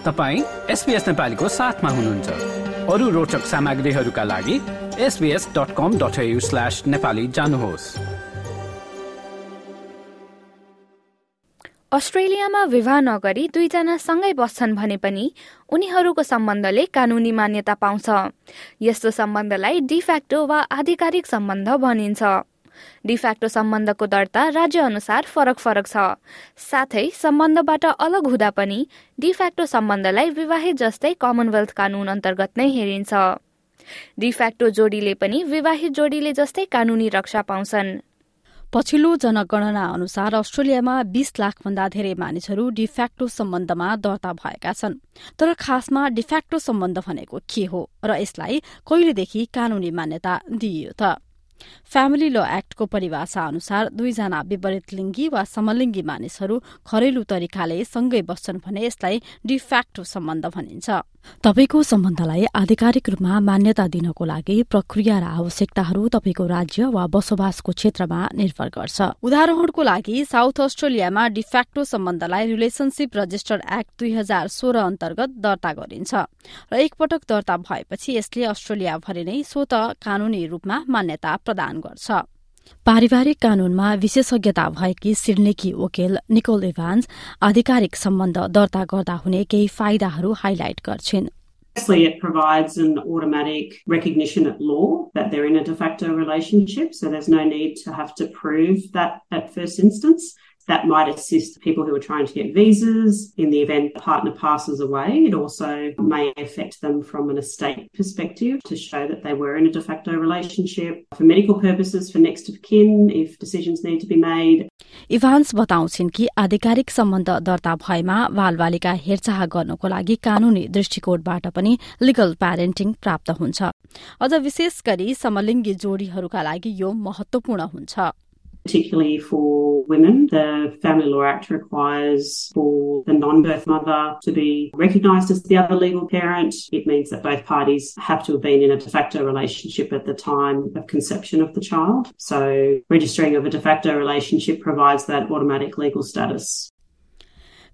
तपाईँ एसपिएस नेपालीको साथमा हुनुहुन्छ। अरू रोचक सामग्रीहरूका लागि SBS dot com dot slash Nepali जानुहोस्। अस्ट्रेलियामा विवाह नगरी दुईजना सँगै बस्छन् भने पनि उनीहरूको सम्बन्धले कानूनी मान्यता पाउँछ। यस्तो सम्बन्धलाई डिफ्याक्टो वा आधिकारिक सम्बन्ध भनिन्छ। डिफ्याक्टो सम्बन्धको दर्ता राज्य अनुसार फरक फरक छ। साथै सम्बन्धबाट अलग हुँदा पनि डिफ्याक्टो सम्बन्धलाई विवाहित जस्तै कमनवेल्थ कानून अन्तर्गत नै हेरिन्छ। डिफ्याक्टो जोडीले पनि विवाहित जोडीले जस्तै कानूनी रक्षा पाउँछन्। पछिल्लो जनगणना अनुसार अस्ट्रेलियामा बीस लाख भन्दा धेरै मानिसहरू डिफ्याक्टो सम्बन्धमा दर्ता भएका छन्। तर खासमा डिफ्याक्टो सम्बन्ध भनेको के हो र यसलाई कहिलेदेखि कानूनी मान्यता दिइयो त? फ्यामिली ल एक्टको परिभाषा अनुसार दुईजना विपरीत लिङ्गी वा समलिङ्गी मानिसहरू घरेलु तरिकाले सँगै बस्छन् भने यसलाई डिफ्याक्टो सम्बन्ध भनिन्छ। तपाईँको सम्बन्धलाई आधिकारिक रूपमा मान्यता दिनको लागि प्रक्रिया र आवश्यकताहरू तपाईँको राज्य वा बसोबासको क्षेत्रमा निर्भर गर्छ। उदाहरणको लागि साउथ अस्ट्रेलियामा डिफ्याक्टो सम्बन्धलाई रिलेसनसिप रजिस्टर एक्ट दुई हजार सोह्र अन्तर्गत दर्ता गरिन्छ र एकपटक दर्ता भएपछि यसले अस्ट्रेलियाभरि नै स्वत कानूनी रूपमा मान्यता प्रदान गर्छ पारिवारिक कानूनमा विशेषज्ञता भएकी सिडनीकी वकिल निकोल इभान्स आधिकारिक सम्बन्ध दर्ता गर्दा हुने केही फाइदाहरू हाइलाइट गर्छिन् Firstly, it provides an automatic recognition at law that they're in a de facto relationship, so there's no need to have to prove that at first instance. That might assist people who are trying to get visas in the event the partner passes away. It also may affect them from an estate perspective to show that they were in a de facto relationship. For medical purposes, for next of kin, if decisions need to be made. Evans बताउँछिन् कि आधिकारिक सम्बन्ध दर्ता भएमा बालबालिका हेरचाह गर्नको लागि कानूनी दृष्टिकोणबाट पनि लिगल प्यारेन्टिङ प्राप्त हुन्छ अझ विशेष गरी समलिङ्गी जोडीहरूका लागि यो महत्वपूर्ण हुन्छ particularly for women. The Family Law Act requires for the non birth mother to be recognised as the other legal parent. It means that both parties have to have been in a de facto relationship at the time of conception of the child. So, registering of a de facto relationship provides that automatic legal status.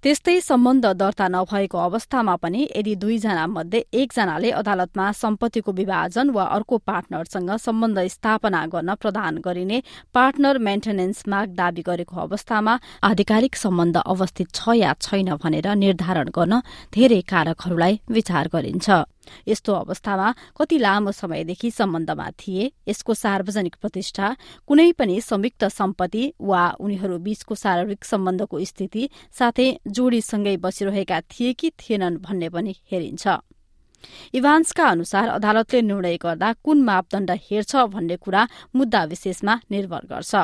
त्यस्तै सम्बन्ध दर्ता नभएको अवस्थामा पनि यदि दुईजना मध्ये एकजनाले अदालतमा सम्पत्तिको विभाजन वा अर्को पार्टनरसँग सम्बन्ध स्थापना गर्न प्रदान गरिने पार्टनर मेन्टेनेन्स माग दावी गरेको अवस्थामा आधिकारिक सम्बन्ध अवस्थित छ या छैन भनेर निर्धारण गर्न धेरै कारकहरूलाई विचार गरिन्छ। यस्तो अवस्थामा कति लामो समयदेखि सम्बन्धमा थिए? यसको सार्वजनिक प्रतिष्ठा कुनै पनि संयुक्त सम्पत्ति वा उनीहरू बीचको शारीरिक सम्बन्धको स्थिति साथै जोडीसँगै बसिरहेका थिए कि थिएनन् भन्ने पनि हेरिन्छ। इभान्सका अनुसार अदालतले निर्णय गर्दा कुन मापदण्ड हेर्छ भन्ने कुरा मुद्दा विशेषमा निर्भर गर्छ।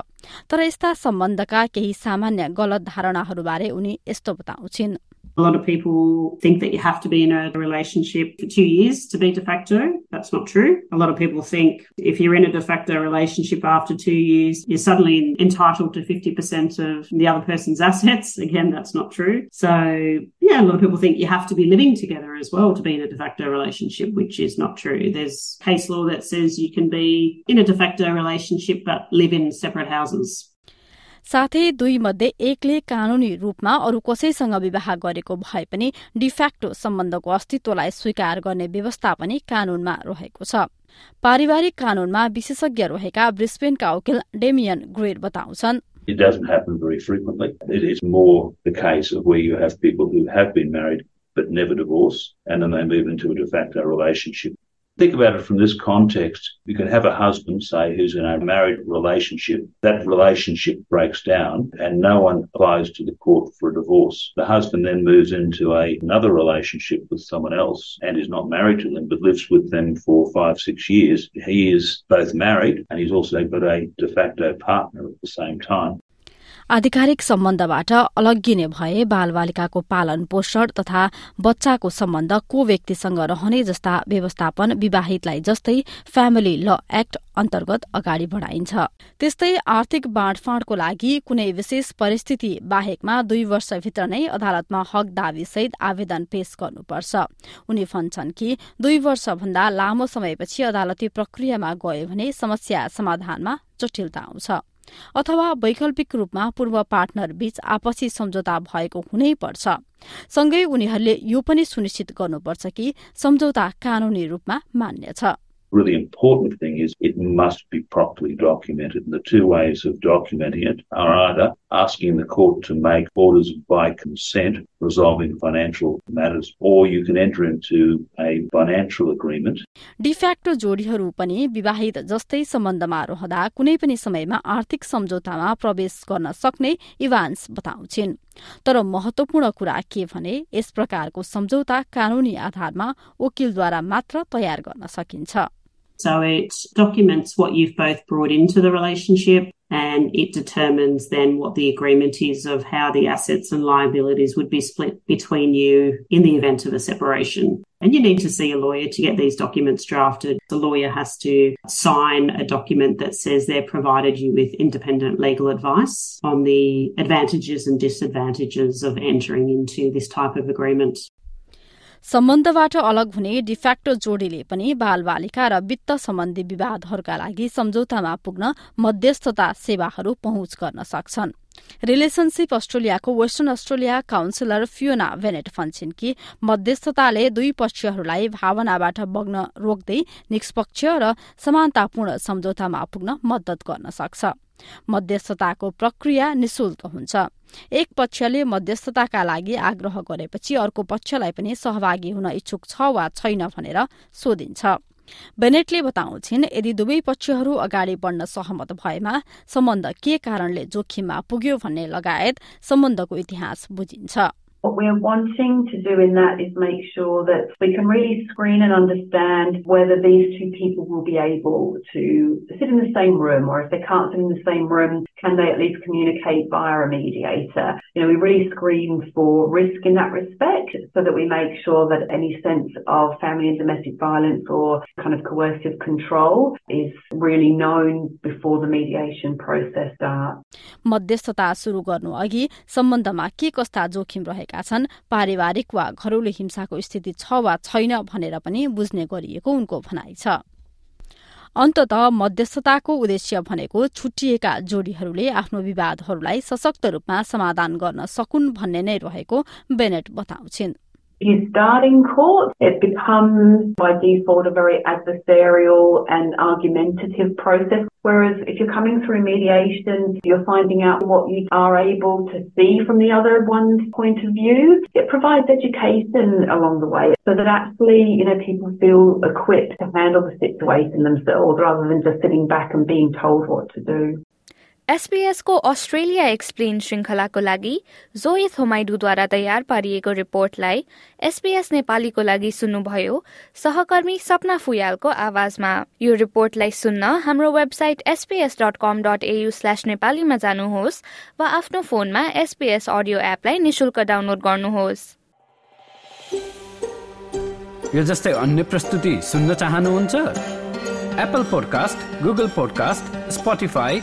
तर यस्ता सम्बन्धका केही सामान्य गलत धारणाहरूबारे उनी यस्तो बताउँछिन्। A lot of people think that you have to be in a relationship for two years to be de facto. That's not true. A lot of people think if you're in a de facto relationship after two years, you're suddenly entitled to 50% of the other person's assets. Again, that's not true. So, yeah, a lot of people think you have to be living together as well to be in a de facto relationship, which is not true. There's case law that says you can be in a de facto relationship but live in separate houses. साथै दुई मध्ये एकले कानूनी रूपमा अरू कसैसँग विवाह गरेको भए पनि डिफ्याक्टो सम्बन्धको अस्तित्वलाई स्वीकार गर्ने व्यवस्था पनि कानूनमा रहेको छ पारिवारिक कानूनमा विशेषज्ञ रहेका ब्रिस्बेनका वकिल डेमियन ग्रेड बताउँछन् It doesn't happen very frequently. It is more the case of where you have people who have been married but never divorced, and then they move into a de facto relationship. Think about it from this context. You can have a husband, say, who's in a married relationship. That relationship breaks down and no one applies to the court for a divorce. The husband then moves into a, another relationship with someone else and is not married to them, but lives with them for five, six years. He is both married and he's also got a de facto partner at the same time. आधिकारिक सम्बन्धबाट अलग्गिने भए बालबालिकाको पालन पोषण तथा बच्चाको सम्बन्ध को व्यक्तिसँग रहने जस्ता व्यवस्थापन विवाहितलाई जस्तै फ्यामिली ल एक्ट अन्तर्गत अगाडि बढ़ाइन्छ। त्यस्तै आर्थिक बाँडफाँडको लागि कुनै विशेष परिस्थिति बाहेकमा दुई वर्षभित्र नै अदालतमा हक दावी सहित आवेदन पेश गर्नुपर्छ। उनी भन्छन् कि दुई वर्षभन्दा लामो समयपछि अदालती प्रक्रियामा गयो भने समस्या समाधानमा जटिलता आउँछ। अथवा वैकल्पिक रूपमा पूर्व पार्टनर बीच आपसी सम्झौता भएको हुनै पर्छ सँगै उनीहरूले यो पनि सुनिश्चित गर्नुपर्छ कि सम्झौता कानूनी रूपमा मान्य छ really important thing is it must be properly documented. And the two ways of documenting it are either asking the court to make orders by consent resolving financial matters, or you can enter into a financial agreement. De facto जोडीहरू पनि विवाहित जस्तै सम्बन्धमा रहँदा कुनै पनि समयमा आर्थिक सम्झौतामा प्रवेश गर्न सक्ने इभान्स बताउँछिन् तर महत्वपूर्ण कुरा के भने यस प्रकारको सम्झौता कानूनी आधारमा वकिलद्वारा मात्र तयार गर्न सकिन्छ So it documents what you've both brought into the relationship and it determines then what the agreement is of how the assets and liabilities would be split between you in the event of a separation. And you need to see a lawyer to get these documents drafted. The lawyer has to sign a document that says they've provided you with independent legal advice on the advantages and disadvantages of entering into this type of agreement. सम्बन्धबाट अलग हुने de facto जोडीले पनि बालबालिका र वित्त सम्बन्धी विवादहरूका लागि सम्झौतामा पुग्न मध्यस्थता सेवाहरू पहुँच गर्न सक्छन्। रिलेशनसिप अस्ट्रेलियाको western Australia counsellor Fiona Bennett भन्छन् कि मध्यस्थताले दुई पक्षहरूलाई भावनाबाट बग्न रोक्दै निष्पक्ष र समानतापूर्ण सम्झौतामा पुग्न मद्दत गर्न सक्छ। मध्यस्थताको प्रक्रिया निशुल्क हुन्छ। एक पक्षले मध्यस्थताका लागि आग्रह गरेपछि अर्को पक्षलाई पनि सहभागी हुन इच्छुक छ वा छैन भनेर सोधिन्छ। बेनेटले बताउँछिन् यदि दुवै पक्षहरू अगाडि बढ्न सहमत भएमा सम्बन्ध के कारणले जोखिममा पुग्यो भन्ने लगायत सम्बन्धको इतिहास बुझिन्छ। What we're wanting to do in that is make sure that we can really screen and understand whether these two people will be able to sit in the same room or if they can't sit in the same room, can they at least communicate via a mediator? You know, we really screen for risk in that respect so that we make sure that any sense of family and domestic violence or kind of coercive control is really known before the mediation process starts. मध्यस्थता सुरु गर्नु अघि सम्बन्धमा के कस्ता जोखिम रहेका छन्। पारिवारिक वा घरेलु हिंसाको स्थिति छ वा छैन भनेर पनि बुझ्ने गरिएको उनको भनाइ छ। अन्तत मध्यस्थताको उद्देश्य भनेको छुट्टिएका जोडीहरूले आफ्नो विवादहरूलाई सशक्त रूपमा समाधान गर्न सकुन् भन्ने नै रहेको बेनेट बताउँछिन्। You start in court, it becomes by default a very adversarial and argumentative process. Whereas if you're coming through mediation, you're finding out what you are able to see from the other one's point of view. It provides education along the way so that actually, you know, people feel equipped to handle the situation themselves rather than just sitting back and being told what to do. एसपीएसको Australia explain श्रृङ्खलाको लागि जोए थोमाइडुद्वारा तयार पारिएको रिपोर्टलाई SPS नेपालीको लागि सुन्नुभयो। सहकर्मी सपना फुयालको आवाजमा। यो रिपोर्टलाई सुन्न हाम्रो website SPS dot com dot AU slash नेपालीमा जानुहोस् वा आफ्नो फोनमा एसपीएस अडियो एपलाई निशुल्क डाउनलोड गर्नुहोस्। यो अन्य प्रस्तुति सुन्न चाहनुहुन्छ? Apple podcast Google podcast Spotify